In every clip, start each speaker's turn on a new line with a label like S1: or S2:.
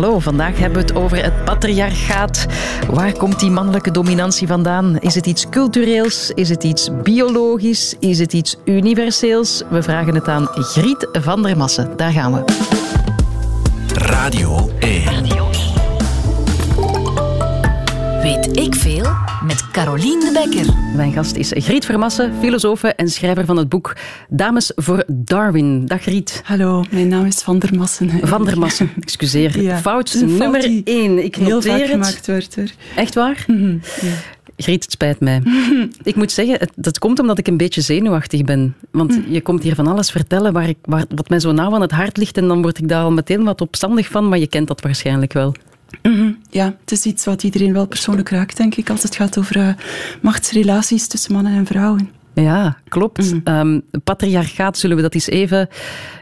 S1: Hallo, vandaag hebben we het over het patriarchaat. Waar komt die mannelijke dominantie vandaan? Is het iets cultureels? Is het iets biologisch? Is het iets universeels? We vragen het aan Griet van der Massen. Daar gaan we.
S2: Radio 1.
S3: Weet ik veel? Met Caroline de Bekker.
S1: Mijn gast is Griet Vermassen, filosoof en schrijver van het boek Dames voor Darwin. Dag Griet.
S4: Hallo, mijn naam is Van der Massen.
S1: Van der Massen, excuseer.
S4: Ja,
S1: Fout nummer 1. Ik
S4: Heel
S1: noteer
S4: vaak
S1: het.
S4: gemaakt wordt. Hoor.
S1: Echt waar?
S4: Ja.
S1: Griet, het spijt mij. Ik moet zeggen, het, dat komt omdat ik een beetje zenuwachtig ben. Want
S4: Mhm.
S1: je komt hier van alles vertellen waar ik, waar, wat mij zo nauw aan het hart ligt en dan word ik daar al meteen wat opstandig van, maar je kent dat waarschijnlijk wel.
S4: Mhm, ja, het is iets wat iedereen wel persoonlijk raakt, denk ik, als het gaat over eh, machtsrelaties tussen mannen en vrouwen.
S1: Ja, klopt.
S4: Mhm.
S1: Ehm, patriarchaat, zullen we dat eens even,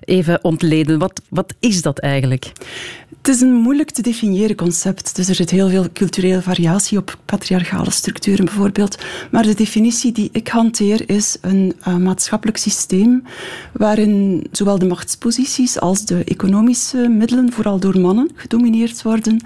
S1: even ontleden. Wat, wat is dat eigenlijk?
S4: Het is een moeilijk te definiëren concept. Dus er zit heel veel culturele variatie op patriarchale structuren bijvoorbeeld. Maar de definitie die ik hanteer is een eh, maatschappelijk systeem waarin zowel de machtsposities als de economische middelen vooral door mannen gedomineerd worden.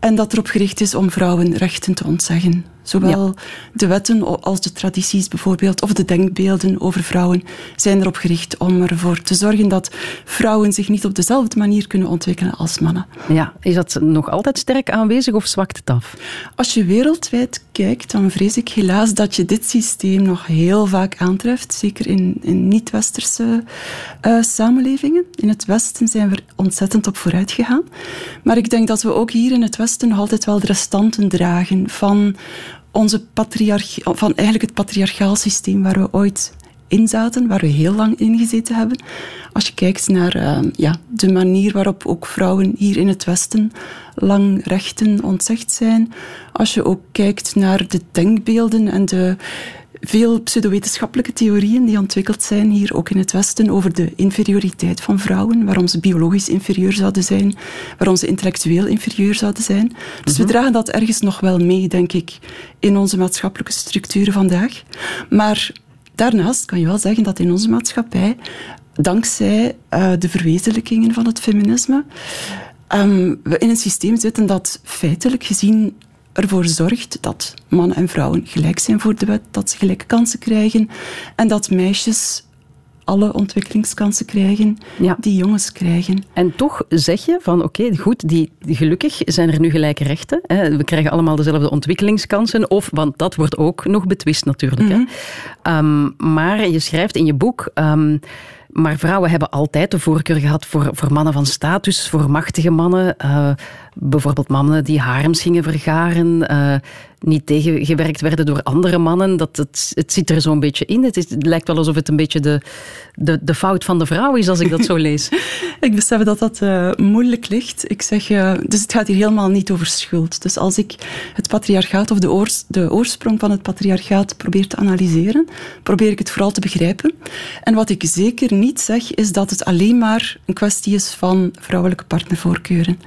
S4: En dat erop gericht is om vrouwen rechten te ontzeggen. Zowel de wetten als de tradities bijvoorbeeld, of de denkbeelden over vrouwen, zijn erop gericht om ervoor te zorgen dat vrouwen zich niet op dezelfde manier kunnen ontwikkelen als mannen.
S1: Ja, is dat nog altijd sterk aanwezig of zwakt het af?
S4: Als je wereldwijd kijkt, dan vrees ik helaas dat je dit systeem nog heel vaak aantreft. Zeker in, in niet-westerse eh, samenlevingen. In het Westen zijn we er ontzettend op vooruit gegaan. Maar ik denk dat we ook hier in het Westen nog altijd wel de restanten dragen van, onze patriarch van eigenlijk het patriarchaal systeem waar we ooit in zaten, waar we heel lang in gezeten hebben. Als je kijkt naar eh, ja, de manier waarop ook vrouwen hier in het Westen lang rechten ontzegd zijn. Als je ook kijkt naar de denkbeelden en de veel pseudowetenschappelijke theorieën die ontwikkeld zijn hier ook in het Westen over de inferioriteit van vrouwen, waarom ze biologisch inferieur zouden zijn, waarom ze intellectueel inferieur zouden zijn. Dus we dragen dat ergens nog wel mee, denk ik, in onze maatschappelijke structuren vandaag. Maar daarnaast kan je wel zeggen dat in onze maatschappij, dankzij uh, de verwezenlijkingen van het feminisme, um, we in een systeem zitten dat feitelijk gezien ervoor zorgt dat mannen en vrouwen gelijk zijn voor de wet, dat ze gelijke kansen krijgen en dat meisjes alle ontwikkelingskansen krijgen
S1: ja.
S4: die jongens krijgen.
S1: En toch zeg je van oké, okay, goed, die, gelukkig zijn er nu gelijke rechten. Hè. We krijgen allemaal dezelfde ontwikkelingskansen. Of, want dat wordt ook nog betwist natuurlijk. Mm -hmm. hè. Um, maar je schrijft in je boek... Um, maar vrouwen hebben altijd de voorkeur gehad voor, voor mannen van status, voor machtige mannen. Uh, bijvoorbeeld mannen die harems gingen vergaren, uh, niet tegengewerkt werden door andere mannen. Dat, het, het zit er zo'n beetje in. Het, is, het, lijkt wel alsof het een beetje de, de, de fout van de vrouw is, als ik dat zo lees.
S4: ik besef dat dat uh, moeilijk ligt. Ik zeg, dus het gaat hier helemaal niet over schuld. Dus als ik het patriarchaat of de, oors, de oorsprong van het patriarchaat probeer te analyseren, probeer ik het vooral te begrijpen. En wat ik zeker niet zeg, is dat het alleen maar een kwestie is van vrouwelijke partnervoorkeuren.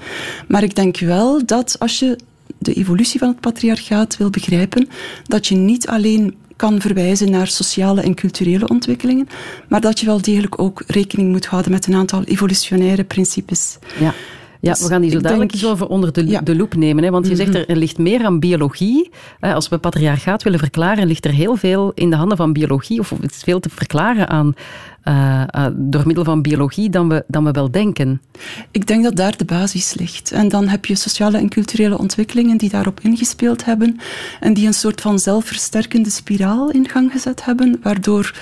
S4: Maar ik denk wel dat als je de evolutie van het patriarchaat wil begrijpen, dat je niet alleen kan verwijzen naar sociale en culturele ontwikkelingen, maar dat je wel degelijk ook rekening moet houden met een aantal evolutionaire principes.
S1: Ja. Ja, we gaan die zo dadelijk eens over onder de, ja. de loep nemen. Hè? Want je zegt er, er ligt meer aan biologie. Als we patriarchaat willen verklaren, ligt er heel veel in de handen van biologie. Of het is veel te verklaren aan, uh, uh, door middel van biologie dan we, dan we wel denken.
S4: Ik denk dat daar de basis ligt. En dan heb je sociale en culturele ontwikkelingen die daarop ingespeeld hebben. En die een soort van zelfversterkende spiraal in gang gezet hebben. Waardoor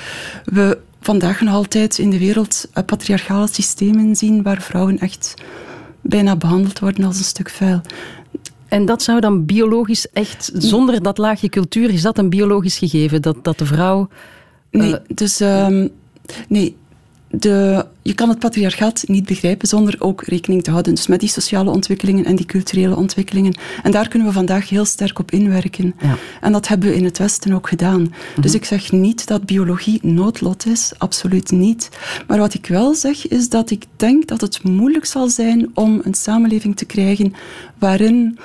S4: we vandaag nog altijd in de wereld patriarchale systemen zien waar vrouwen echt bijna behandeld worden als een stuk vuil.
S1: En dat zou dan biologisch echt, zonder dat laagje cultuur, is dat een biologisch gegeven? Dat, dat de vrouw.
S4: Nee, uh, dus. Um, nee. De, je kan het patriarchaat niet begrijpen zonder ook rekening te houden. Dus met die sociale ontwikkelingen en die culturele ontwikkelingen. En daar kunnen we vandaag heel sterk op inwerken.
S1: Ja.
S4: En dat hebben we in het Westen ook gedaan. Mm -hmm. Dus ik zeg niet dat biologie noodlot is, absoluut niet. Maar wat ik wel zeg is dat ik denk dat het moeilijk zal zijn om een samenleving te krijgen waarin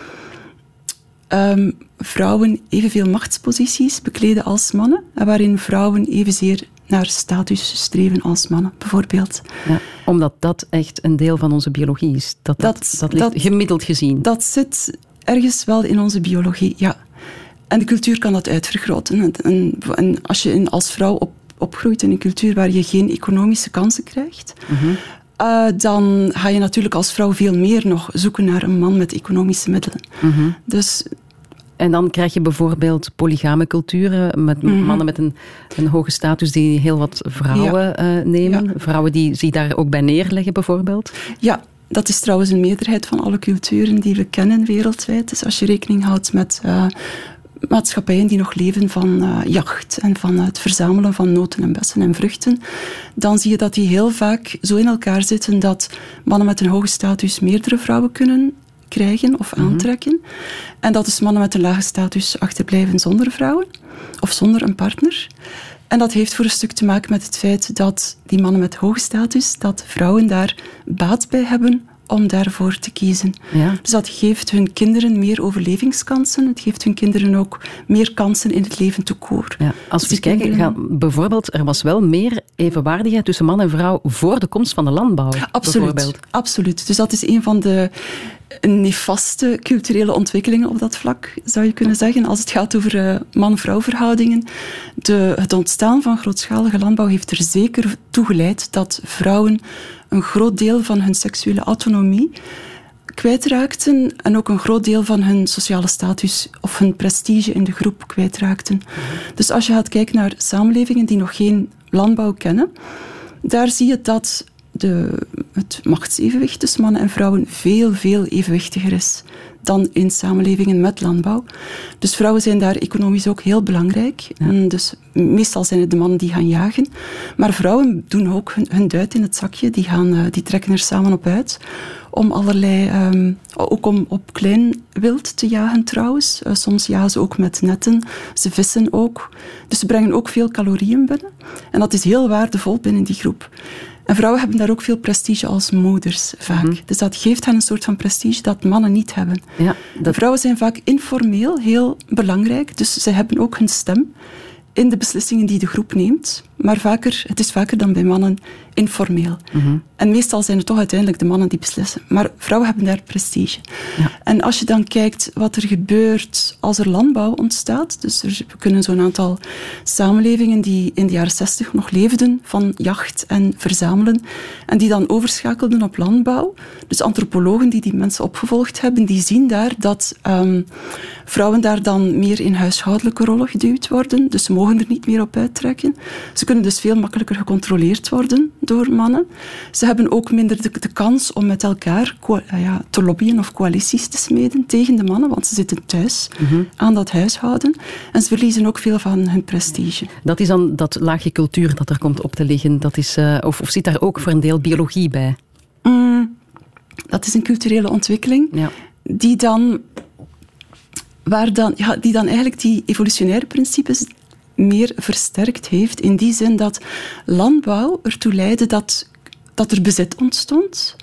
S4: um, vrouwen evenveel machtsposities bekleden als mannen en waarin vrouwen evenzeer naar status streven als mannen, bijvoorbeeld.
S1: Ja. Omdat dat echt een deel van onze biologie is. Dat, dat, dat, ligt gemiddeld gezien.
S4: Dat zit ergens wel in onze biologie, ja. En de cultuur kan dat uitvergroten. En, en als je als vrouw op, opgroeit in een cultuur waar je geen economische kansen krijgt, mhm. Eh, dan ga je natuurlijk als vrouw veel meer nog zoeken naar een man met economische middelen. Mhm. Dus
S1: en dan krijg je bijvoorbeeld polygame culturen met mhm. mannen met een, een, hoge status die heel wat vrouwen eh, nemen. Vrouwen die zich daar ook bij neerleggen bijvoorbeeld.
S4: Ja, dat is trouwens een meerderheid van alle culturen die we kennen wereldwijd. Dus als je rekening houdt met uh, maatschappijen die nog leven van uh, jacht en van het verzamelen van noten en bessen en vruchten, dan zie je dat die heel vaak zo in elkaar zitten dat mannen met een hoge status meerdere vrouwen kunnen krijgen of mhm. aantrekken. En dat dus mannen met een lage status achterblijven zonder vrouwen of zonder een partner. En dat heeft voor een stuk te maken met het feit dat die mannen met hoge status, dat vrouwen daar baat bij hebben om daarvoor te kiezen. Ja. Dus dat geeft hun kinderen meer overlevingskansen. Het geeft hun kinderen ook meer kansen in het leven te koor. Ja.
S1: Als we eens kijken, gaan, bijvoorbeeld, er was wel meer evenwaardigheid tussen man en vrouw voor de komst van de landbouw.
S4: Absoluut, absoluut. Dus dat is een van de nefaste culturele ontwikkelingen op dat vlak, zou je kunnen zeggen. Als het gaat over uh, man-vrouw verhoudingen. De, het ontstaan van grootschalige landbouw heeft er zeker toe geleid dat vrouwen een groot deel van hun seksuele autonomie kwijtraakten en ook een groot deel van hun sociale status of hun prestige in de groep kwijtraakten. Dus als je gaat kijken naar samenlevingen die nog geen landbouw kennen, daar zie je dat de, het machtsevenwicht tussen mannen en vrouwen veel, veel evenwichtiger is dan in samenlevingen met landbouw. Dus vrouwen zijn daar economisch ook heel belangrijk. En dus meestal zijn het de mannen die gaan jagen. Maar vrouwen doen ook hun, hun duit in het zakje. Die, gaan, eh, die trekken er samen op uit. Om allerlei, um, ook om op klein wild te jagen trouwens. Uh, soms jagen ze ook met netten. Ze vissen ook. Dus ze brengen ook veel calorieën binnen. En dat is heel waardevol binnen die groep. En vrouwen hebben daar ook veel prestige als moeders vaak. Mhm. Dus dat geeft hen een soort van prestige dat mannen niet hebben. Ja, dat... Vrouwen zijn vaak informeel heel belangrijk, dus ze hebben ook hun stem in de beslissingen die de groep neemt. Maar vaker, het is vaker dan bij mannen informeel. Mhm. En meestal zijn het toch uiteindelijk de mannen die beslissen. Maar vrouwen hebben daar prestige. Ja. En als je dan kijkt wat er gebeurt als er landbouw ontstaat. Dus er, we kunnen zo'n aantal samenlevingen die in de jaren zestig nog leefden van jacht en verzamelen. En die dan overschakelden op landbouw. Dus antropologen die die mensen opgevolgd hebben, die zien daar dat um, vrouwen daar dan meer in huishoudelijke rollen geduwd worden. Dus ze mogen er niet meer op uittrekken. Ze kunnen dus veel makkelijker gecontroleerd worden door mannen. Ze hebben ook minder de, de kans om met elkaar eh, ja, te lobbyen of coalities te smeden tegen de mannen, want ze zitten thuis mhm. aan dat huishouden. En ze verliezen ook veel van hun prestige.
S1: Dat is dan dat laagje cultuur dat er komt op te liggen. Dat is, uh, of, of zit daar ook voor een deel biologie bij?
S4: Mm, dat is een culturele ontwikkeling ja. die dan waar dan, ja, die dan eigenlijk die evolutionaire principes meer versterkt heeft. In die zin dat landbouw ertoe leidde dat, dat er bezit ontstond.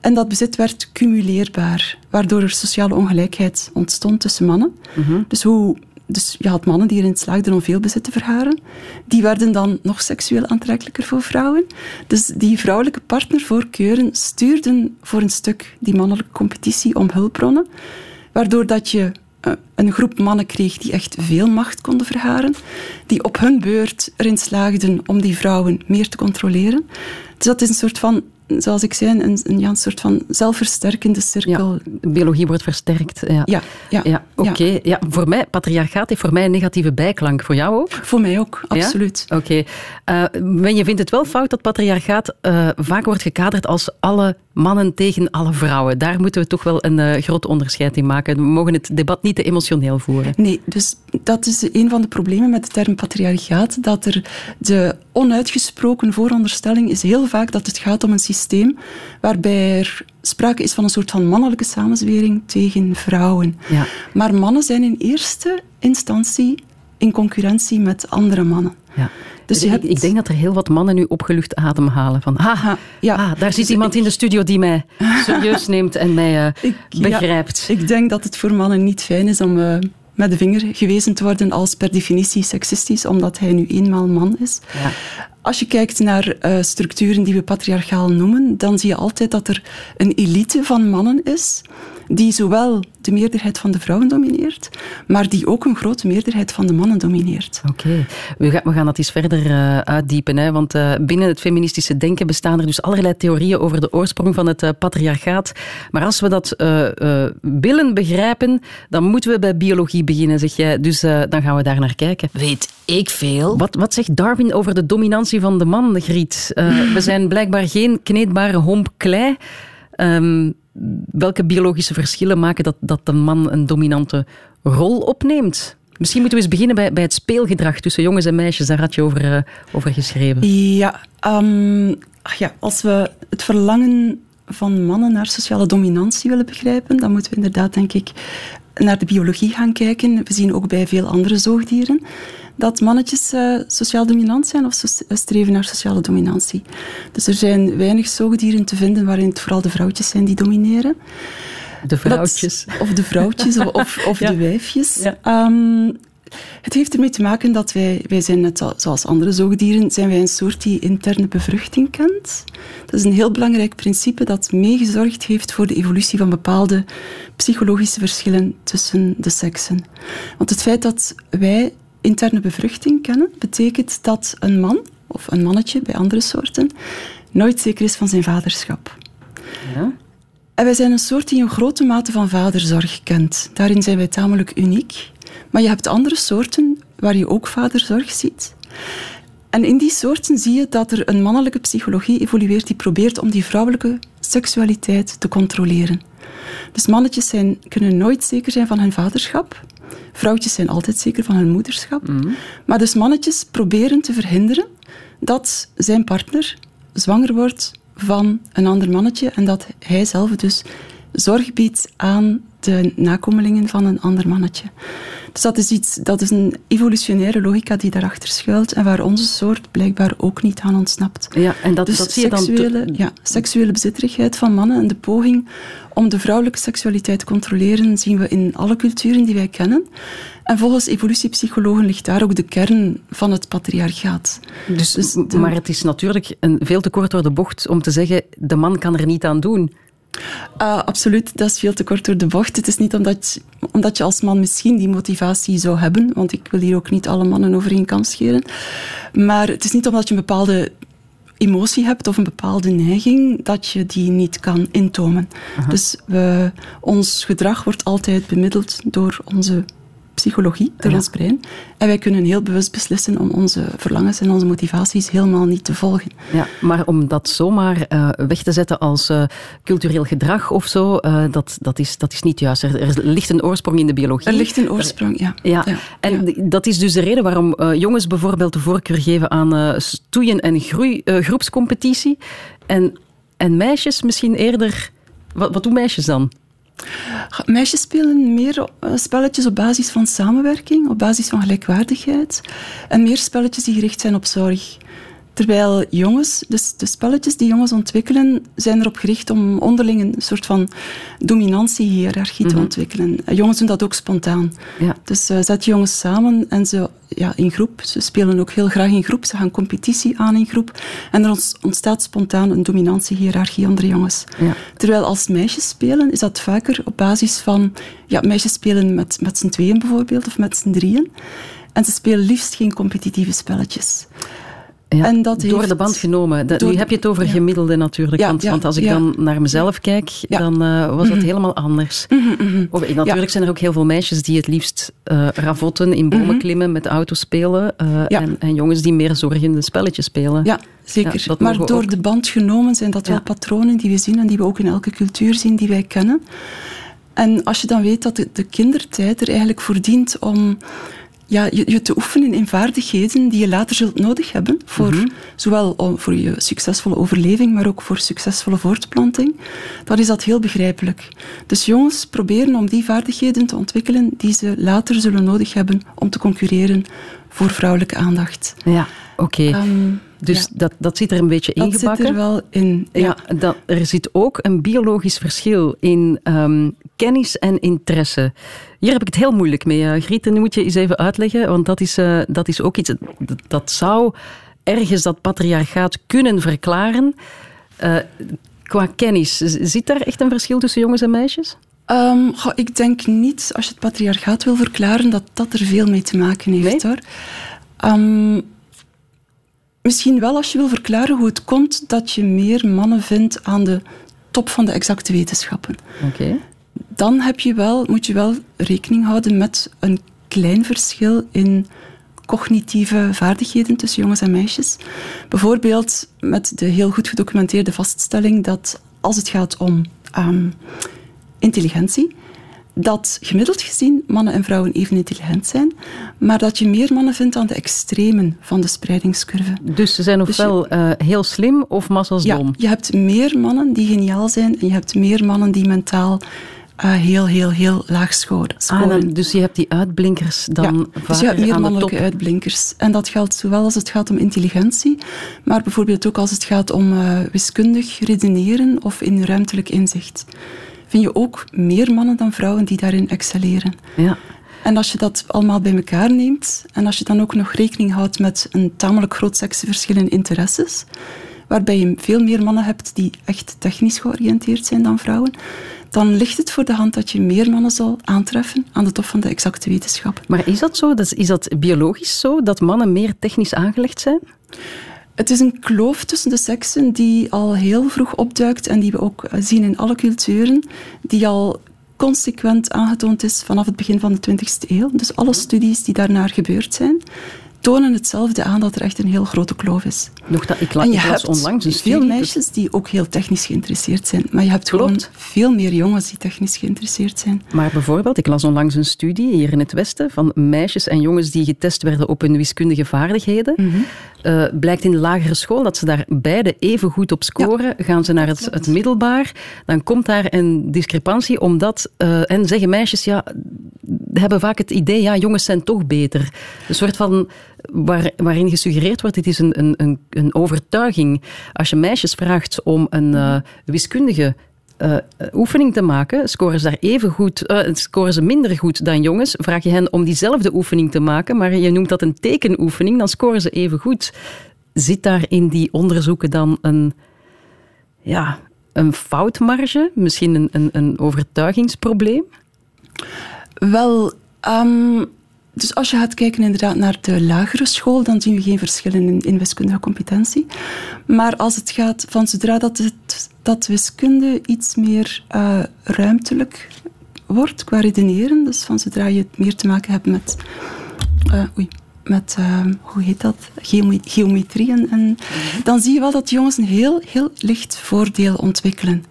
S4: En dat bezit werd cumuleerbaar, waardoor er sociale ongelijkheid ontstond tussen mannen. Mhm. Dus, hoe, dus je had mannen die erin slaagden om veel bezit te vergaren. Die werden dan nog seksueel aantrekkelijker voor vrouwen. Dus die vrouwelijke partnervoorkeuren stuurden voor een stuk die mannelijke competitie om hulpbronnen. Waardoor dat je een groep mannen kreeg die echt veel macht konden vergaren, die op hun beurt erin slaagden om die vrouwen meer te controleren. Dus dat is een soort van zoals ik zei, een, een, ja, een soort van zelfversterkende cirkel.
S1: Ja, biologie wordt versterkt. Ja, ja, ja, ja oké. Ja. voor mij, patriarchaat heeft voor mij een negatieve bijklank. Voor jou ook?
S4: Voor mij ook, absoluut.
S1: Oké. Okay. Uh, je vindt het wel fout dat patriarchaat uh, vaak wordt gekaderd als alle mannen tegen alle vrouwen. Daar moeten we toch wel een uh, groot onderscheid in maken. We mogen het debat niet te emotioneel voeren.
S4: Nee, dus dat is een van de problemen met de term patriarchaat, dat er de onuitgesproken vooronderstelling is heel vaak dat het gaat om een systeem waarbij er sprake is van een soort van mannelijke samenzwering tegen vrouwen. Ja. Maar mannen zijn in eerste instantie in concurrentie met andere mannen. Ja.
S1: Dus je hebt... ik, denk dat er heel wat mannen nu opgelucht ademhalen. Van, haha, ja. Ah, daar zit iemand in de studio die mij serieus neemt en mij uh, begrijpt.
S4: ik denk dat het voor mannen niet fijn is om uh, met de vinger gewezen te worden als per definitie seksistisch, omdat hij nu eenmaal man is. Ja. als je kijkt naar uh, structuren die we patriarchaal noemen, dan zie je altijd dat er een elite van mannen is die zowel de meerderheid van de vrouwen domineert, maar die ook een grote meerderheid van de mannen domineert.
S1: Oké, we, gaan, we gaan dat eens verder uh, uitdiepen. Hè? Want uh, binnen het feministische denken bestaan er dus allerlei theorieën over de oorsprong van het uh, patriarchaat. Maar als we dat willen begrijpen, dan moeten we bij biologie beginnen, zeg jij. Dus dan gaan we daar naar kijken.
S3: Weet ik veel.
S1: Wat, wat zegt Darwin over de dominantie van de man, Griet? we zijn blijkbaar geen kneedbare homp klei. Um, welke biologische verschillen maken dat, dat een man een dominante rol opneemt? Misschien moeten we eens beginnen bij, bij het speelgedrag tussen jongens en meisjes. Daar had je over, uh, over geschreven.
S4: Ja, ach ja, als we het verlangen van mannen naar sociale dominantie willen begrijpen, dan moeten we inderdaad, denk ik, naar de biologie gaan kijken. We zien ook bij veel andere zoogdieren dat mannetjes uh, sociaal dominant zijn of eh, streven naar sociale dominantie. Dus er zijn weinig zoogdieren te vinden waarin het vooral de vrouwtjes zijn die domineren.
S1: De vrouwtjes.
S4: of de vrouwtjes of, of, de wijfjes. Um, het heeft ermee te maken dat wij, wij zijn net zoals andere zoogdieren, zijn wij een soort die interne bevruchting kent. Dat is een heel belangrijk principe dat meegezorgd heeft voor de evolutie van bepaalde psychologische verschillen tussen de seksen. Want het feit dat wij interne bevruchting kennen, betekent dat een man, of een mannetje bij andere soorten, nooit zeker is van zijn vaderschap. Ja. En wij zijn een soort die een grote mate van vaderzorg kent. Daarin zijn wij tamelijk uniek. Maar je hebt andere soorten waar je ook vaderzorg ziet. En in die soorten zie je dat er een mannelijke psychologie evolueert die probeert om die vrouwelijke seksualiteit te controleren. Dus mannetjes zijn, kunnen nooit zeker zijn van hun vaderschap. Vrouwtjes zijn altijd zeker van hun moederschap. Mhm. Maar dus mannetjes proberen te verhinderen dat zijn partner zwanger wordt van een ander mannetje en dat hij zelf dus zorg biedt aan de nakomelingen van een ander mannetje. Dus dat is, iets, dat is een evolutionaire logica die daarachter schuilt en waar onze soort blijkbaar ook niet aan ontsnapt.
S1: Ja, en dat,
S4: dus
S1: dat zie je dan...
S4: Seksuele, ja, seksuele bezitterigheid van mannen en de poging om de vrouwelijke seksualiteit te controleren zien we in alle culturen die wij kennen. En volgens evolutiepsychologen ligt daar ook de kern van het patriarchaat.
S1: Dus, dus Maar het is natuurlijk een veel te kort door de bocht om te zeggen, de man kan er niet aan doen.
S4: Uh, absoluut, dat is veel te kort door de bocht. Het is niet omdat, omdat je als man misschien die motivatie zou hebben, want ik wil hier ook niet alle mannen over één kam scheren. Maar het is niet omdat je een bepaalde emotie hebt of een bepaalde neiging, dat je die niet kan intomen. Dus we, ons gedrag wordt altijd bemiddeld door onze psychologie, door ons brein. En wij kunnen heel bewust beslissen om onze verlangens en onze motivaties helemaal niet te volgen.
S1: Ja, maar om dat zomaar uh, weg te zetten als uh, cultureel gedrag of zo, uh, dat, dat, is, dat is niet juist. Er, er, ligt een oorsprong in de biologie.
S4: Er ligt een oorsprong, ja.
S1: ja. ja. En dat is dus de reden waarom jongens bijvoorbeeld de voorkeur geven aan stoeien en groei, groepscompetitie. En, en meisjes misschien eerder... Wat, wat doen meisjes dan?
S4: Meisjes spelen meer eh, spelletjes op basis van samenwerking, op basis van gelijkwaardigheid. En meer spelletjes die gericht zijn op zorg. Terwijl jongens, dus de spelletjes die jongens ontwikkelen, zijn erop gericht om onderling een soort van dominantiehierarchie te mhm. ontwikkelen. Jongens doen dat ook spontaan. Ja. Dus uh, zet jongens samen en ze ja, in groep. Ze spelen ook heel graag in groep. Ze gaan competitie aan in groep. En er ontstaat spontaan een dominantiehierarchie onder jongens. Ja. Terwijl als meisjes spelen, is dat vaker op basis van... Ja, meisjes spelen met, met z'n tweeën bijvoorbeeld, of met z'n drieën. En ze spelen liefst geen competitieve spelletjes.
S1: Ja, en dat door de band genomen. nu heb je het over gemiddelde natuurlijk. want, want, als ik dan naar mezelf kijk, dan uh, was het mhm. helemaal anders. Mm natuurlijk zijn er ook heel veel meisjes die het liefst uh, ravotten, in bomen mhm. klimmen, met auto's spelen. Uh, en, en, jongens die meer zorgende spelletjes spelen.
S4: Ja, zeker. maar door de band genomen zijn dat wel patronen die we zien en die we ook in elke cultuur zien, die wij kennen. En als je dan weet dat de, de kindertijd er eigenlijk voor dient om ja, je, je, te oefenen in vaardigheden die je later zult nodig hebben. Voor, mhm. Zowel voor je succesvolle overleving, maar ook voor succesvolle voortplanting. Dan is dat heel begrijpelijk. Dus jongens proberen om die vaardigheden te ontwikkelen die ze later zullen nodig hebben om te concurreren voor vrouwelijke aandacht.
S1: Ja, oké. Ehm, dus dat, dat zit er een beetje
S4: in Dat zit er wel in.
S1: Ja, dat, er zit ook een biologisch verschil in um, kennis en interesse. Hier heb ik het heel moeilijk mee, uh, Griet. En nu moet je eens even uitleggen, want dat is, uh, dat is ook iets... Dat, dat zou ergens dat patriarchaat kunnen verklaren. Uh, qua kennis, zit daar echt een verschil tussen jongens en meisjes?
S4: Um, ik denk niet, als je het patriarchaat wil verklaren, dat dat er veel mee te maken heeft. Hoor. Um, misschien wel als je wil verklaren hoe het komt dat je meer mannen vindt aan de top van de exacte wetenschappen.
S1: Oké.
S4: Dan heb je wel, moet je wel rekening houden met een klein verschil in cognitieve vaardigheden tussen jongens en meisjes. Bijvoorbeeld met de heel goed gedocumenteerde vaststelling dat als het gaat om um, intelligentie, dat gemiddeld gezien mannen en vrouwen even intelligent zijn, maar dat je meer mannen vindt aan de extremen van de spreidingscurve.
S1: Dus ze zijn dus ofwel dus heel slim of massas
S4: ja,
S1: dom?
S4: Je hebt meer mannen die geniaal zijn en je hebt meer mannen die mentaal uh, heel, heel, heel laag scoren.
S1: Ah, dan, dus je hebt die uitblinkers dan
S4: ja, dus je hebt meer mannelijke uitblinkers. En dat geldt zowel als het gaat om intelligentie, maar bijvoorbeeld ook als het gaat om uh, wiskundig redeneren of in ruimtelijk inzicht vind je ook meer mannen dan vrouwen die daarin excelleren.
S1: Ja.
S4: En als je dat allemaal bij elkaar neemt en als je dan ook nog rekening houdt met een tamelijk groot seksenverschil in interesses, waarbij je veel meer mannen hebt die echt technisch georiënteerd zijn dan vrouwen, dan ligt het voor de hand dat je meer mannen zal aantreffen aan de top van de exacte wetenschap.
S1: Maar is dat zo? Is dat biologisch zo, dat mannen meer technisch aangelegd zijn?
S4: Het is een kloof tussen de seksen die al heel vroeg opduikt en die we ook eh, zien in alle culturen, die al consequent aangetoond is vanaf het begin van de 20e eeuw. Dus alle studies die daarnaar gebeurd zijn, tonen hetzelfde aan dat er echt een heel grote kloof is.
S1: Nog dat, ik, la, en je hebt onlangs een
S4: veel meisjes die ook heel technisch geïnteresseerd zijn, maar je hebt gewoon veel meer jongens die technisch geïnteresseerd zijn.
S1: Maar bijvoorbeeld, ik las onlangs een studie hier in het Westen van meisjes en jongens die getest werden op hun wiskundige vaardigheden. Mm blijkt in de lagere school dat ze daar beide even goed op scoren. Gaan ze naar het, het, middelbaar, dan komt daar een discrepantie, omdat, uh, en zeggen meisjes, ja, hebben vaak het idee, ja, jongens zijn toch beter. Een soort van waar, waarin gesuggereerd wordt, dit is een, een, een, overtuiging. Als je meisjes vraagt om een uh, wiskundige uh, oefening te maken, scoren ze daar even goed, uh, scoren ze minder goed dan jongens. Vraag je hen om diezelfde oefening te maken, maar je noemt dat een tekenoefening, dan scoren ze even goed. Zit daar in die onderzoeken dan een, ja, een foutmarge? Misschien een, een, een overtuigingsprobleem?
S4: Wel, um, dus als je gaat kijken inderdaad naar de lagere school, dan zien we geen verschillen in, in wiskundige competentie. Maar als het gaat van zodra dat, het, dat wiskunde iets meer uh, ruimtelijk wordt qua redeneren, dus van zodra je het meer te maken hebt met, uh, oei, met uh, hoe heet dat, geometrie, en, en dan zie je wel dat jongens een heel, heel licht voordeel ontwikkelen.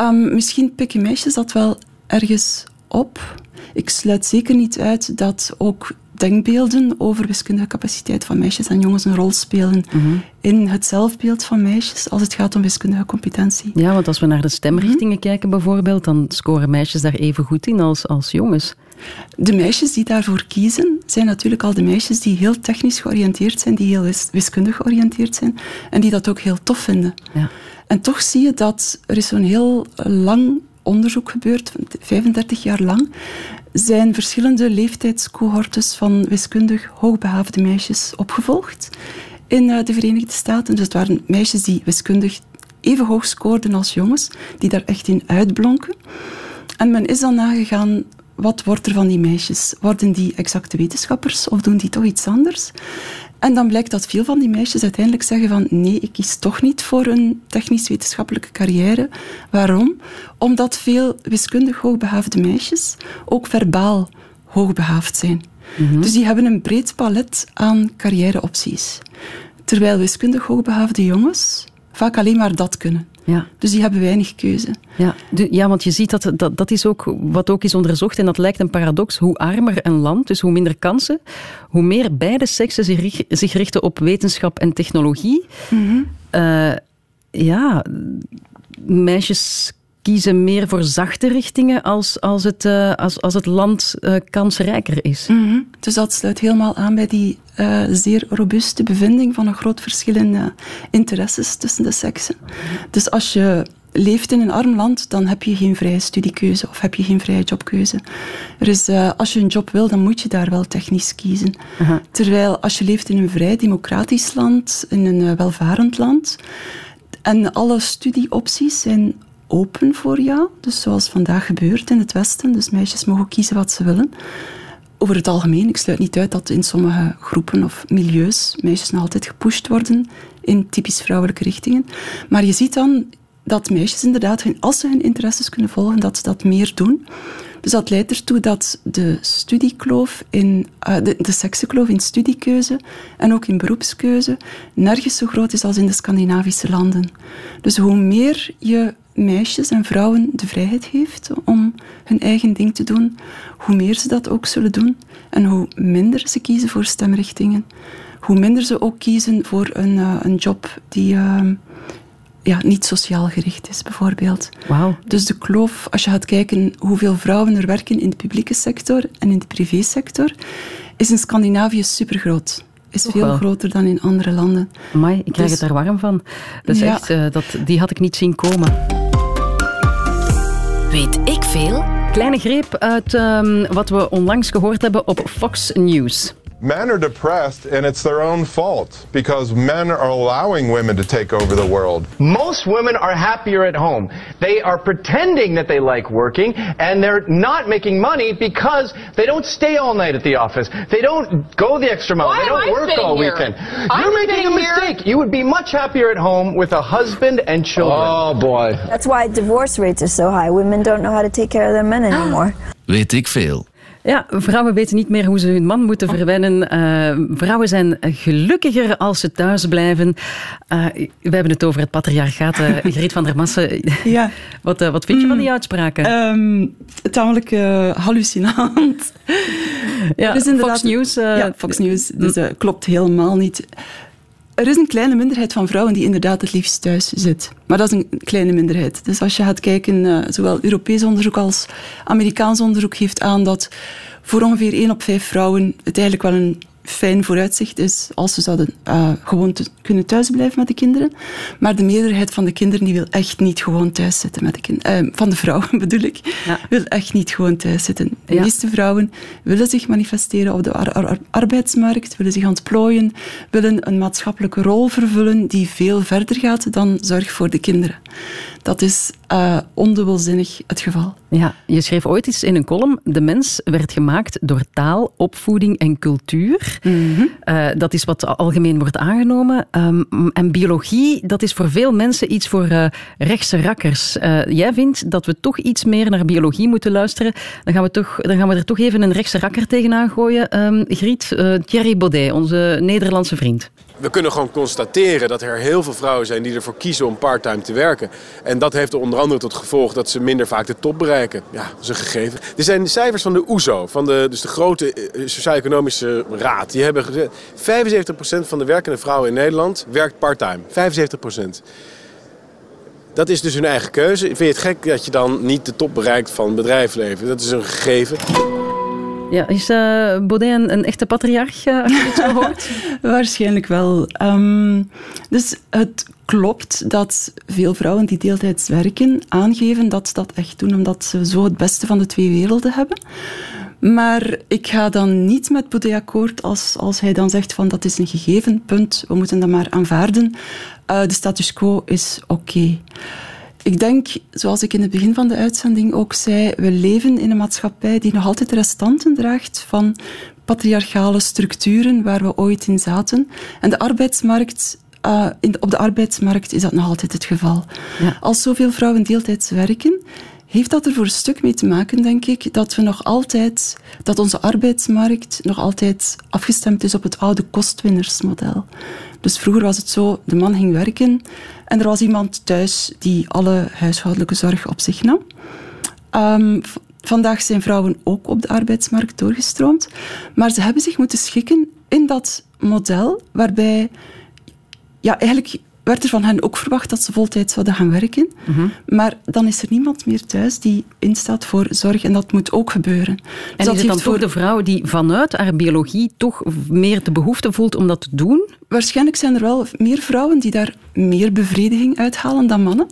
S4: Um, misschien pikken meisjes dat wel ergens op. Ik sluit zeker niet uit dat ook denkbeelden over wiskundige capaciteit van meisjes en jongens een rol spelen mhm. in het zelfbeeld van meisjes als het gaat om wiskundige competentie.
S1: Ja, want als we naar de stemrichtingen mhm. kijken bijvoorbeeld, dan scoren meisjes daar even goed in als, als jongens.
S4: De meisjes die daarvoor kiezen, zijn natuurlijk al de meisjes die heel technisch georiënteerd zijn, die heel wiskundig georiënteerd zijn en die dat ook heel tof vinden.
S1: Ja.
S4: En toch zie je dat er is zo'n heel lang onderzoek gebeurd, 35 jaar lang, zijn verschillende leeftijdscohortes van wiskundig hoogbehaafde meisjes opgevolgd in eh, de Verenigde Staten. Dus het waren meisjes die wiskundig even hoog scoorden als jongens, die daar echt in uitblonken. En men is dan nagegaan, wat wordt er van die meisjes? Worden die exacte wetenschappers of doen die toch iets anders? En dan blijkt dat veel van die meisjes uiteindelijk zeggen van nee, ik kies toch niet voor een technisch-wetenschappelijke carrière. Waarom? Omdat veel wiskundig hoogbehaafde meisjes ook verbaal hoogbehaafd zijn. Mhm. Dus die hebben een breed palet aan carrièreopties. Terwijl wiskundig hoogbehaafde jongens vaak alleen maar dat kunnen.
S1: Ja.
S4: Dus die hebben weinig keuze.
S1: Ja, ja want je ziet dat, dat dat is ook wat ook is onderzocht en dat lijkt een paradox. Hoe armer een land, dus hoe minder kansen, hoe meer beide seksen zich, zich richten op wetenschap en technologie.
S4: Mm
S1: ja, meisjes kiezen meer voor zachte richtingen als, als, het, uh, als, als het land uh, kansrijker is.
S4: Mm Dus dat sluit helemaal aan bij die uh, zeer robuuste bevinding van een groot verschil in interesses tussen de seksen. Dus als je leeft in een arm land, dan heb je geen vrije studiekeuze of heb je geen vrije jobkeuze. Er is, uh, als je een job wil, dan moet je daar wel technisch kiezen. Terwijl als je leeft in een vrij democratisch land, in een welvarend land, en alle studieopties zijn open voor jou, dus zoals vandaag gebeurt in het Westen, dus meisjes mogen kiezen wat ze willen. Over het algemeen, ik sluit niet uit dat in sommige groepen of milieus meisjes nog altijd gepusht worden in typisch vrouwelijke richtingen. Maar je ziet dan dat meisjes inderdaad, als ze hun interesses kunnen volgen, dat ze dat meer doen. Dus dat leidt ertoe dat de studiekloof in, uh, de, seksenkloof in studiekeuze en ook in beroepskeuze nergens zo groot is als in de Scandinavische landen. Dus hoe meer je meisjes en vrouwen de vrijheid geeft om hun eigen ding te doen, hoe meer ze dat ook zullen doen en hoe minder ze kiezen voor stemrichtingen, hoe minder ze ook kiezen voor een, uh, een job die uh, ja, niet sociaal gericht is, bijvoorbeeld.
S1: Wow.
S4: Dus de kloof, als je gaat kijken hoeveel vrouwen er werken in de publieke sector en in de privésector, is in Scandinavië supergroot. Is veel groter dan in andere landen.
S1: Amai, ik krijg dus, het er warm van. Echt, uh, dat, die had ik niet zien komen.
S3: Weet ik veel?
S1: Kleine greep uit um, wat we onlangs gehoord hebben op Fox News.
S2: Men are depressed and it's their own fault because men are allowing women to take over the world.
S5: Most women are happier at home. They are pretending that they like working and they're not making money because they don't stay all night at the office. They don't go the extra mile.
S6: Why
S5: they don't work all
S6: here?
S5: weekend.
S6: I'm
S5: You're making a mistake.
S6: Here.
S5: You would be much happier at home with a husband and children.
S7: Oh boy.
S8: That's why divorce rates are so high. Women don't know how to take care of their men anymore.
S9: Weet ik veel.
S1: Ja, vrouwen weten niet meer hoe ze hun man moeten verwennen. Uh, vrouwen zijn gelukkiger als ze thuis blijven. Uh, we hebben het over het patriarchaat. Uh, Griet van der Massen,
S4: ja.
S1: wat, wat vind je van die uitspraken?
S4: Um, tamelijk hallucinant.
S1: Ja, dus Fox News.
S4: ja, Fox News. Dus klopt helemaal niet. Er is een kleine minderheid van vrouwen die inderdaad het liefst thuis zit. Maar dat is een kleine minderheid. Dus als je gaat kijken, uh, zowel Europees onderzoek als Amerikaans onderzoek geeft aan dat voor ongeveer 1 op 5 vrouwen het eigenlijk wel een fijn vooruitzicht is als ze zouden uh, gewoon te, kunnen thuisblijven met de kinderen. Maar de meerderheid van de kinderen die wil echt niet gewoon thuis zitten met de kinderen. Uh, van de vrouwen bedoel ik. Ja. Wil echt niet gewoon thuis zitten. De ja. meeste vrouwen willen zich manifesteren op de ar ar arbeidsmarkt, willen zich ontplooien, willen een maatschappelijke rol vervullen die veel verder gaat dan zorg voor de kinderen. Dat is uh, ondubbelzinnig het geval.
S1: Ja, je schreef ooit eens in een column: de mens werd gemaakt door taal, opvoeding en cultuur. Mm -hmm. uh, dat is wat algemeen wordt aangenomen. Um, en biologie, dat is voor veel mensen iets voor uh, rechtse rakkers. jij vindt dat we toch iets meer naar biologie moeten luisteren. Dan gaan we, toch, dan gaan we er toch even een rechtse rakker tegenaan gooien. Um, Griet, Thierry Baudet, onze Nederlandse vriend.
S10: We kunnen gewoon constateren dat er heel veel vrouwen zijn die ervoor kiezen om parttime te werken. En dat heeft er onder andere tot gevolg dat ze minder vaak de top bereiken. Ja, dat is een gegeven. Er zijn cijfers van de OESO, van de, dus de grote Sociaal-Economische Raad. Die hebben gezegd, 75% van de werkende vrouwen in Nederland werkt parttime. 75%. Dat is dus hun eigen keuze. Vind je het gek dat je dan niet de top bereikt van bedrijfsleven? Dat is een gegeven.
S1: Ja, is uh, een, echte patriarch, uh, als je?
S4: Waarschijnlijk wel. Um, dus het klopt dat veel vrouwen die deeltijds werken aangeven dat ze dat echt doen omdat ze zo het beste van de twee werelden hebben. Maar ik ga dan niet met Baudet akkoord als, als hij dan zegt van dat is een gegeven punt, we moeten dat maar aanvaarden. Uh, de status quo is oké. Ik denk, zoals ik in het begin van de uitzending ook zei, we leven in een maatschappij die nog altijd restanten draagt van patriarchale structuren waar we ooit in zaten. En de arbeidsmarkt uh, in de, op de arbeidsmarkt is dat nog altijd het geval. Ja. Als zoveel vrouwen deeltijds werken, heeft dat er voor een stuk mee te maken, denk ik, dat we nog altijd, dat onze arbeidsmarkt nog altijd afgestemd is op het oude kostwinnersmodel. Dus vroeger was het zo, de man ging werken en er was iemand thuis die alle huishoudelijke zorg op zich nam. Um, vandaag zijn vrouwen ook op de arbeidsmarkt doorgestroomd, maar ze hebben zich moeten schikken in dat model waarbij ja, eigenlijk werd er van hen ook verwacht dat ze voltijd zouden gaan werken.
S1: Mhm.
S4: Maar dan is er niemand meer thuis die instaat voor zorg en dat moet ook gebeuren. Dus
S1: En
S4: dat
S1: is het dan voor de vrouw die vanuit haar biologie toch meer de behoefte voelt om dat te doen?
S4: Waarschijnlijk zijn er wel meer vrouwen die daar meer bevrediging uithalen dan mannen.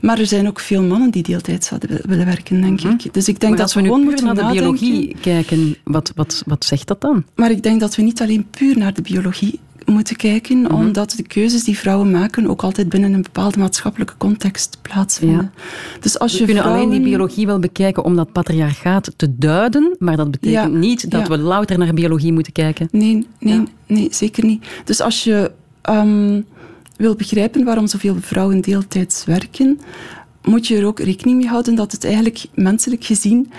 S4: Maar er zijn ook veel mannen die deeltijds zouden wi- willen werken, denk ik. Dus ik denk
S1: Mhm. maar
S4: dat
S1: we
S4: gewoon moeten
S1: naar de
S4: nadenken.
S1: biologie kijken, wat, wat, wat zegt dat dan?
S4: Maar ik denk dat we niet alleen puur naar de biologie moeten kijken,
S1: Mhm.
S4: omdat de keuzes die vrouwen maken ook altijd binnen een bepaalde maatschappelijke context plaatsvinden. Dus als
S1: We
S4: je
S1: kunnen
S4: vrouwen...
S1: alleen die biologie wel bekijken om dat patriarchaat te duiden, maar dat betekent
S4: Ja,
S1: niet dat
S4: ja.
S1: we louter naar biologie moeten kijken.
S4: Nee, nee, nee, zeker niet. Dus als je ehm, wil begrijpen waarom zoveel vrouwen deeltijds werken, moet je er ook rekening mee houden dat het eigenlijk menselijk gezien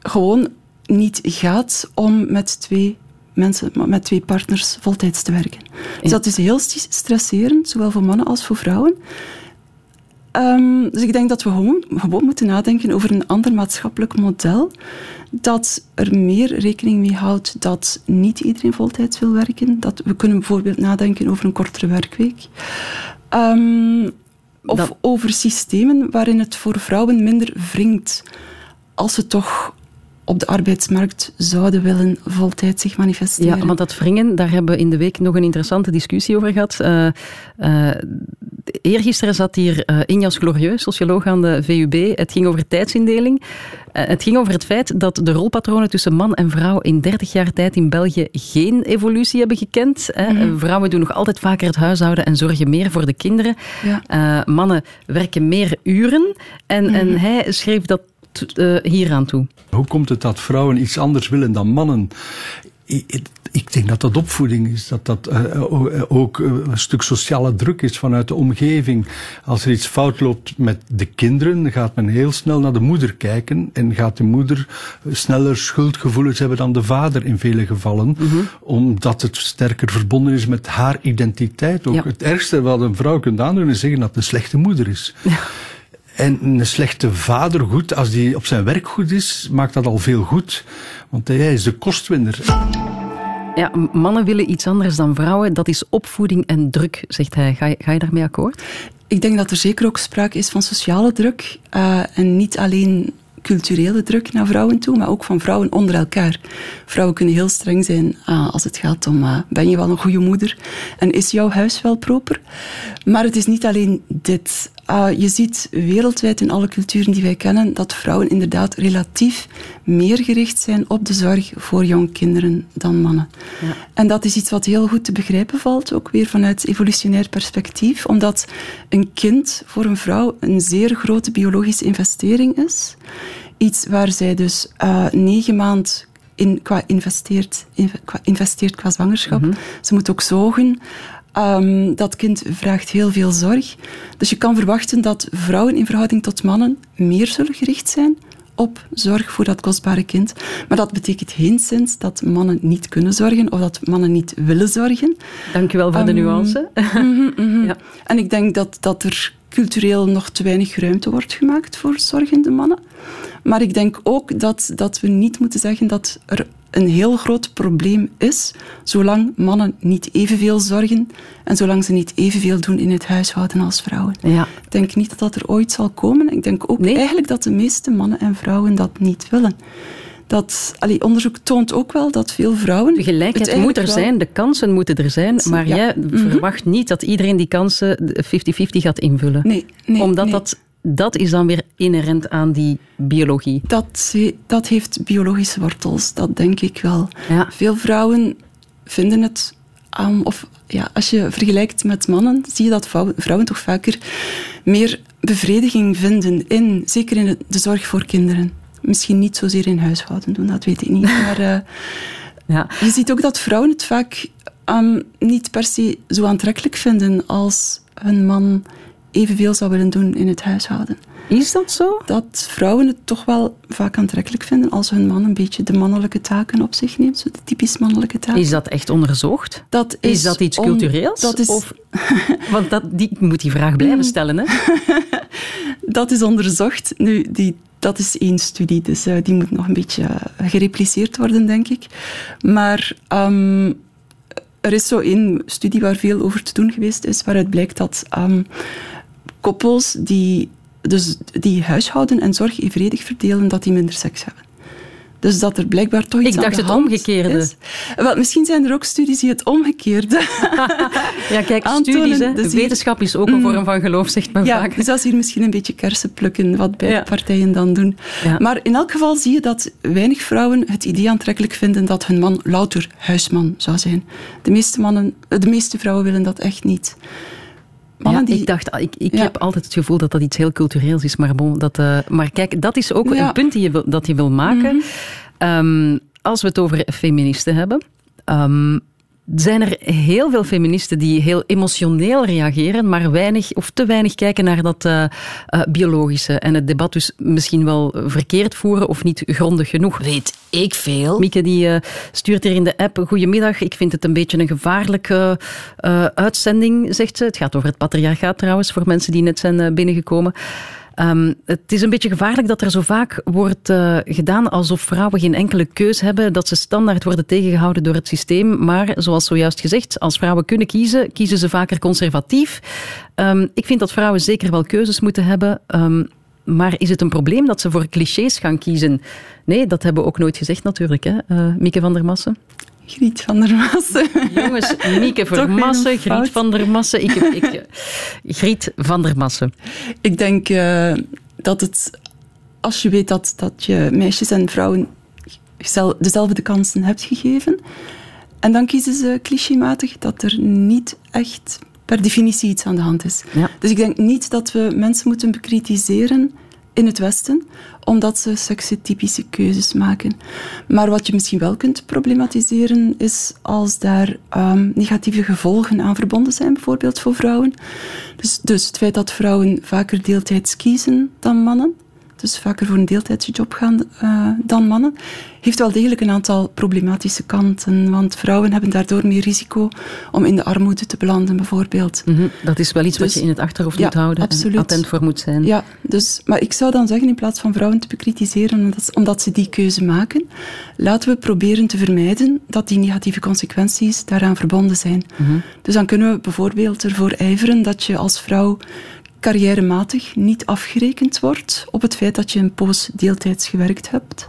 S4: gewoon niet gaat om met twee mensen, met twee partners voltijds te werken. Dus dat is heel st- stresserend, zowel voor mannen als voor vrouwen. Ehm, dus ik denk dat we gewoon, gewoon moeten nadenken over een ander maatschappelijk model dat er meer rekening mee houdt dat niet iedereen voltijds wil werken. Dat we kunnen bijvoorbeeld nadenken over een kortere werkweek. Ehm, of
S1: Dat-
S4: over systemen waarin het voor vrouwen minder wringt als ze toch op de arbeidsmarkt zouden willen voltijds zich manifesteren.
S1: Ja, want dat wringen, daar hebben we in de week nog een interessante discussie over gehad. Eh eh, eergisteren zat hier eh Injas Glorieux, socioloog aan de VUB. Het ging over tijdsindeling. Het ging over het feit dat de rolpatronen tussen man en vrouw in 30 jaar tijd in België geen evolutie hebben gekend. Hè.
S4: Mhm.
S1: Vrouwen doen nog altijd vaker het huishouden en zorgen meer voor de kinderen.
S4: Ja.
S1: Mannen werken meer uren. En,
S4: Mhm.
S1: en hij schreef dat eh hieraan toe.
S6: Hoe komt het dat vrouwen iets anders willen dan mannen? Ik, denk dat dat opvoeding is, dat dat eh, eh, ook een stuk sociale druk is vanuit de omgeving. Als er iets fout loopt met de kinderen, gaat men heel snel naar de moeder kijken en gaat de moeder sneller schuldgevoelens hebben dan de vader in vele gevallen, omdat het sterker verbonden is met haar identiteit. Ook
S1: Ja.
S6: het ergste wat een vrouw kunt aandoen is zeggen dat het een slechte moeder is. En een slechte vader, goed, als die op zijn werk goed is, maakt dat al veel goed. Want hij is de kostwinner.
S1: Ja, mannen willen iets anders dan vrouwen. Dat is opvoeding en druk, zegt hij. Ga je, ga je daarmee akkoord?
S4: Ik denk dat er zeker ook sprake is van sociale druk. eh, en niet alleen culturele druk naar vrouwen toe, maar ook van vrouwen onder elkaar. Vrouwen kunnen heel streng zijn ah, als het gaat om ah, ben je wel een goede moeder en is jouw huis wel proper. Maar het is niet alleen dit. Ah, je ziet wereldwijd in alle culturen die wij kennen dat vrouwen inderdaad relatief meer gericht zijn op de zorg voor jong kinderen dan mannen. En dat is iets wat heel goed te begrijpen valt, ook weer vanuit evolutionair perspectief, omdat een kind voor een vrouw een zeer grote biologische investering is. Iets waar zij dus eh, negen maand in, qua, investeert, in- qua, investeert qua zwangerschap. Ze moet ook zogen. Ehm, dat kind vraagt heel veel zorg. Dus je kan verwachten dat vrouwen in verhouding tot mannen meer zullen gericht zijn op zorg voor dat kostbare kind. Maar dat betekent geenszins dat mannen niet kunnen zorgen of dat mannen niet willen zorgen.
S1: Dank u wel voor de
S4: Ehm,
S1: nuance. Ja.
S4: En ik denk dat, dat er cultureel nog te weinig ruimte wordt gemaakt voor zorgende mannen. Maar ik denk ook dat, dat we niet moeten zeggen dat er een heel groot probleem is, zolang mannen niet evenveel zorgen en zolang ze niet evenveel doen in het huishouden als vrouwen.
S1: Ja.
S4: Ik denk niet dat dat er ooit zal komen. Ik denk ook
S1: Nee?
S4: eigenlijk dat de meeste mannen en vrouwen dat niet willen. Dat, allee, onderzoek toont ook wel dat veel vrouwen...
S1: De gelijkheid moet er
S4: wel-
S1: zijn, de kansen moeten er zijn, maar
S4: Ja.
S1: jij
S4: Mhm.
S1: verwacht niet dat iedereen die kansen 50-50 gaat invullen.
S4: Nee, nee,
S1: Omdat
S4: nee.
S1: Dat, dat is dan weer inherent aan die biologie.
S4: Dat, dat heeft biologische wortels, dat denk ik wel.
S1: Ja.
S4: Veel vrouwen vinden het, um, of ja, als je vergelijkt met mannen, zie je dat vrouwen, toch vaker meer bevrediging vinden in, zeker in de, zorg voor kinderen. Misschien niet zozeer in huishouden doen, dat weet ik niet. Maar eh,
S1: Ja.
S4: je ziet ook dat vrouwen het vaak um, niet per se zo aantrekkelijk vinden als hun man evenveel zou willen doen in het huishouden.
S1: Is dat zo?
S4: Dat vrouwen het toch wel vaak aantrekkelijk vinden als hun man een beetje de mannelijke taken op zich neemt, zo de typisch mannelijke taken.
S1: Is dat echt onderzocht?
S4: Dat
S1: Is, dat iets cultureels?
S4: Dat is,
S1: Of, want dat, die ik moet die vraag blijven stellen. Hè?
S4: dat is onderzocht. Nu, die, dat is één studie, dus eh, die moet nog een beetje eh, gerepliceerd worden, denk ik. Maar ehm, er is zo één studie waar veel over te doen geweest is, waaruit blijkt dat um, koppels die, dus die huishouden en zorg evenredig verdelen, dat die minder seks hebben. Dus dat er blijkbaar toch iets
S1: Ik dacht
S4: de
S1: het omgekeerde.
S4: Is. Wel, misschien zijn er ook studies die het omgekeerde
S1: Ja, kijk,
S4: aantonen.
S1: studies, hè.
S4: Dus
S1: wetenschap is ook een vorm van geloof, zegt men
S4: Ja,
S1: vaak.
S4: dus dat is hier misschien een beetje kersen plukken, wat beide
S1: Ja.
S4: partijen dan doen.
S1: Ja.
S4: Maar in elk geval zie je dat weinig vrouwen het idee aantrekkelijk vinden dat hun man louter huisman zou zijn. De meeste, mannen, de meeste vrouwen willen dat echt niet. Mannen
S1: Ja,
S4: die,
S1: Ik dacht, ik, ik
S4: Ja.
S1: heb altijd het gevoel dat dat iets heel cultureels is. Maar, bon, dat, eh, maar kijk, dat is ook
S4: Ja. Mhm.
S1: een punt die je wil, dat je wil maken. Ehm, als we het over feministen hebben. ehm, zijn er heel veel feministen die heel emotioneel reageren, maar weinig of te weinig kijken naar dat eh, eh, biologische. En het debat dus misschien wel verkeerd voeren of niet grondig genoeg.
S3: Weet ik veel?
S1: Mieke die eh, stuurt hier in de app: Goedemiddag, ik vind het een beetje een gevaarlijke uitzending, zegt ze. Het gaat over het patriarchaat trouwens, voor mensen die net zijn binnengekomen. Ehm, het is een beetje gevaarlijk dat er zo vaak wordt eh, gedaan alsof vrouwen geen enkele keus hebben, dat ze standaard worden tegengehouden door het systeem. Maar zoals zojuist gezegd, als vrouwen kunnen kiezen, kiezen ze vaker conservatief. Ehm, ik vind dat vrouwen zeker wel keuzes moeten hebben. Ehm, maar is het een probleem dat ze voor clichés gaan kiezen? Nee, dat hebben we ook nooit gezegd natuurlijk, hè? eh, Mieke van der Massen.
S4: Griet van der Massen.
S1: Jongens, Mieke Vermassen,
S4: fout.
S1: Griet van der Massen. Ik, ik, eh, Griet van der Massen.
S4: Ik denk eh, dat het, als je weet dat, dat je meisjes en vrouwen zel- dezelfde kansen hebt gegeven, en dan kiezen ze clichématig dat er niet echt per definitie iets aan de hand is.
S1: Ja.
S4: Dus ik denk niet dat we mensen moeten bekritiseren in het Westen, omdat ze seksetypische keuzes maken. Maar wat je misschien wel kunt problematiseren, is als daar ehm, negatieve gevolgen aan verbonden zijn, bijvoorbeeld voor vrouwen. Dus, dus het feit dat vrouwen vaker deeltijds kiezen dan mannen, dus vaker voor een deeltijdsjob gaan eh, dan mannen, heeft wel degelijk een aantal problematische kanten. Want vrouwen hebben daardoor meer risico om in de armoede te belanden, bijvoorbeeld.
S1: Mhm, Dat is wel iets wat
S4: Dus-
S1: je in het achterhoofd
S4: ja,
S1: moet houden
S4: absoluut.
S1: en attent voor moet zijn.
S4: Ja, dus, maar ik zou dan zeggen, in plaats van vrouwen te bekritiseren omdat, omdat ze die keuze maken, laten we proberen te vermijden dat die negatieve consequenties daaraan verbonden zijn. Dus dan kunnen we bijvoorbeeld ervoor ijveren dat je als vrouw carrièrematig niet afgerekend wordt op het feit dat je een poos deeltijds gewerkt hebt.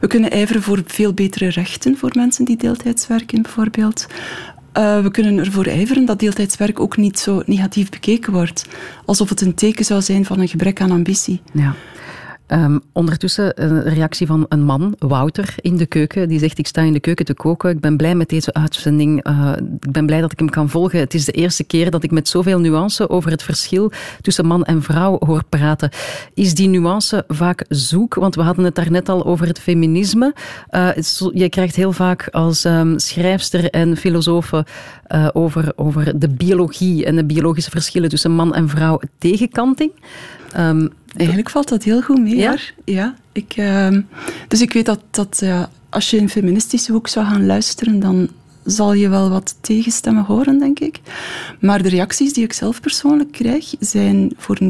S4: We kunnen ijveren voor veel betere rechten voor mensen die deeltijds werken, bijvoorbeeld. Eh, we kunnen ervoor ijveren dat deeltijdswerk ook niet zo negatief bekeken wordt. Alsof het een teken zou zijn van een gebrek aan ambitie.
S1: Ja. Ehm, ondertussen een reactie van een man, Wouter, in de keuken. Die zegt, ik sta in de keuken te koken. Ik ben blij met deze uitzending. Eh, ik ben blij dat ik hem kan volgen. Het is de eerste keer dat ik met zoveel nuance over het verschil tussen man en vrouw hoor praten. Is die nuance vaak zoek? Want we hadden het daarnet al over het feminisme. Eh, je krijgt heel vaak als ehm, schrijfster en filosofe eh, over, over de biologie en de biologische verschillen tussen man en vrouw tegenkanting. Ehm,
S4: Eigenlijk valt dat heel goed mee.
S1: Ja?
S4: hoor. ja ik, ehm, dus ik weet dat, dat als je in feministische hoek zou gaan luisteren, dan zal je wel wat tegenstemmen horen, denk ik. Maar de reacties die ik zelf persoonlijk krijg, zijn voor 99%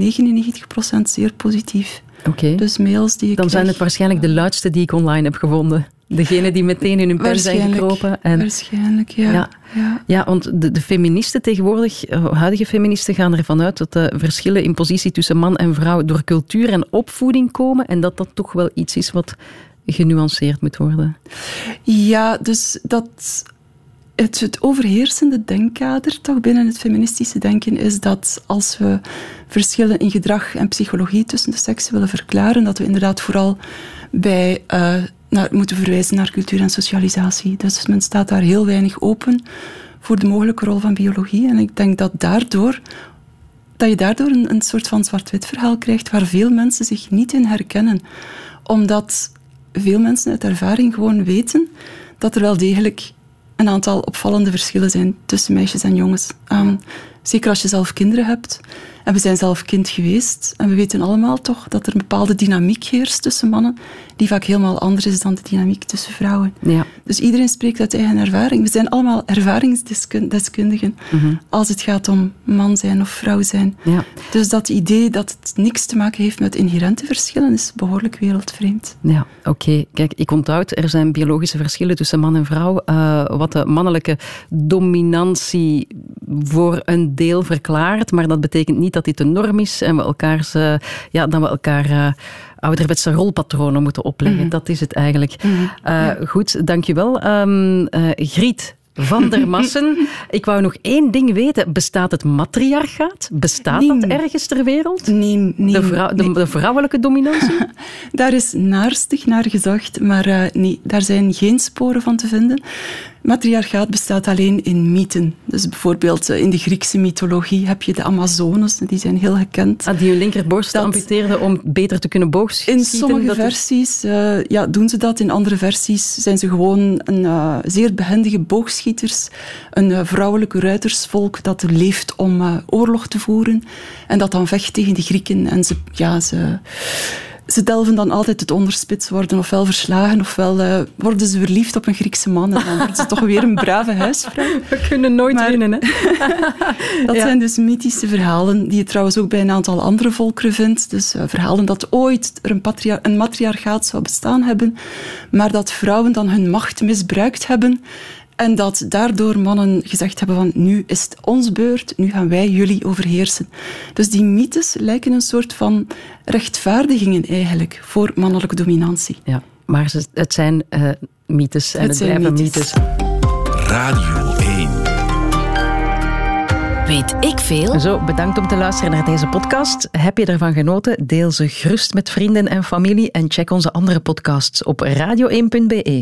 S4: zeer positief.
S1: Oké.
S4: Dus mails die ik
S1: Dan zijn het waarschijnlijk de luidste die ik online heb gevonden. Degene die meteen in hun pen zijn gekropen. En,
S4: Waarschijnlijk, ja.
S1: Ja.
S4: ja.
S1: ja, want de, de feministen tegenwoordig, eh, huidige feministen, gaan ervan uit dat de verschillen in positie tussen man en vrouw door cultuur en opvoeding komen. En dat dat toch wel iets is wat genuanceerd moet worden.
S4: Ja, dus dat het, het overheersende denkkader toch binnen het feministische denken is dat als we verschillen in gedrag en psychologie tussen de seksen willen verklaren, dat we inderdaad vooral bij eh, naar, moeten verwijzen naar cultuur en socialisatie. Dus men staat daar heel weinig open voor de mogelijke rol van biologie. En ik denk dat daardoor dat je daardoor een, een soort van zwart-wit verhaal krijgt waar veel mensen zich niet in herkennen. Omdat veel mensen uit ervaring gewoon weten dat er wel degelijk een aantal opvallende verschillen zijn tussen meisjes en jongens. Ehm, Zeker als je zelf kinderen hebt. En we zijn zelf kind geweest. En we weten allemaal toch dat er een bepaalde dynamiek heerst tussen mannen, die vaak helemaal anders is dan de dynamiek tussen vrouwen.
S1: Ja.
S4: Dus iedereen spreekt uit eigen ervaring. We zijn allemaal ervaringsdeskundigen als het gaat om man zijn of vrouw zijn.
S1: Ja.
S4: Dus dat idee dat het niks te maken heeft met inherente verschillen is behoorlijk wereldvreemd.
S1: Ja, oké. Kijk, ik onthoud, er zijn biologische verschillen tussen man en vrouw. Uh, wat de mannelijke dominantie voor een deel verklaart, maar dat betekent niet dat dit de norm is en we elkaars, uh, ja, dat we elkaar uh, ouderwetse rolpatronen moeten opleggen. Mm. Dat is het eigenlijk. Mm. Ja. Goed, dankjewel. Um, Griet, van der Massen. Ik wou nog één ding weten. Bestaat het matriarchaat? Bestaat
S4: nee.
S1: dat ergens ter wereld?
S4: Nee. nee
S1: de, vrou
S4: nee.
S1: de, de, vrouwelijke dominantie?
S4: daar is naarstig naar gezocht, maar uh, nee, daar zijn geen sporen van te vinden. Matriarchaat bestaat alleen in mythen. Dus bijvoorbeeld in de Griekse mythologie heb je de Amazones, die zijn heel gekend.
S1: Ah, die hun linkerborst dat amputeerden om beter te kunnen boogschieten?
S4: In sommige versies uh, ja, doen ze dat, in andere versies zijn ze gewoon een uh, zeer behendige boogschieters, een uh, vrouwelijke ruitersvolk dat leeft om oorlog te voeren en dat dan vecht tegen de Grieken. En ze, ja, ze ze delven dan altijd het onderspits, worden ofwel verslagen, ofwel uh, worden ze verliefd op een Griekse man en dan worden ze toch weer een brave huisvrouw.
S1: We kunnen nooit maar, winnen, hè?
S4: dat ja. zijn dus mythische verhalen, die je trouwens ook bij een aantal andere volkeren vindt. Dus uh, verhalen dat ooit er een, patria een matriarchaat zou bestaan hebben, maar dat vrouwen dan hun macht misbruikt hebben en dat daardoor mannen gezegd hebben van nu is het ons beurt, nu gaan wij jullie overheersen. Dus die mythes lijken een soort van rechtvaardigingen eigenlijk voor mannelijke dominantie.
S1: Ja, maar het zijn uh, mythes en het, het blijven mythes.
S3: Radio 1. Weet ik veel?
S1: Zo, bedankt om te luisteren naar deze podcast. Heb je ervan genoten? Deel ze gerust met vrienden en familie en check onze andere podcasts op radio1.be.